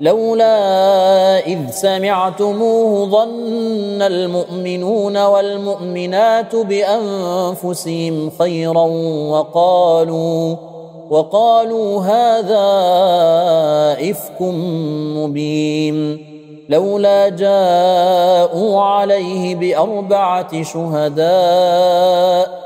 لولا إذ سمعتموه ظن المؤمنون والمؤمنات بأنفسهم خيرا وقالوا وقالوا هذا إفك مبين. لولا جاءوا عليه بأربعة شهداء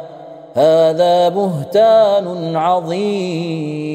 هذا بهتان عظيم.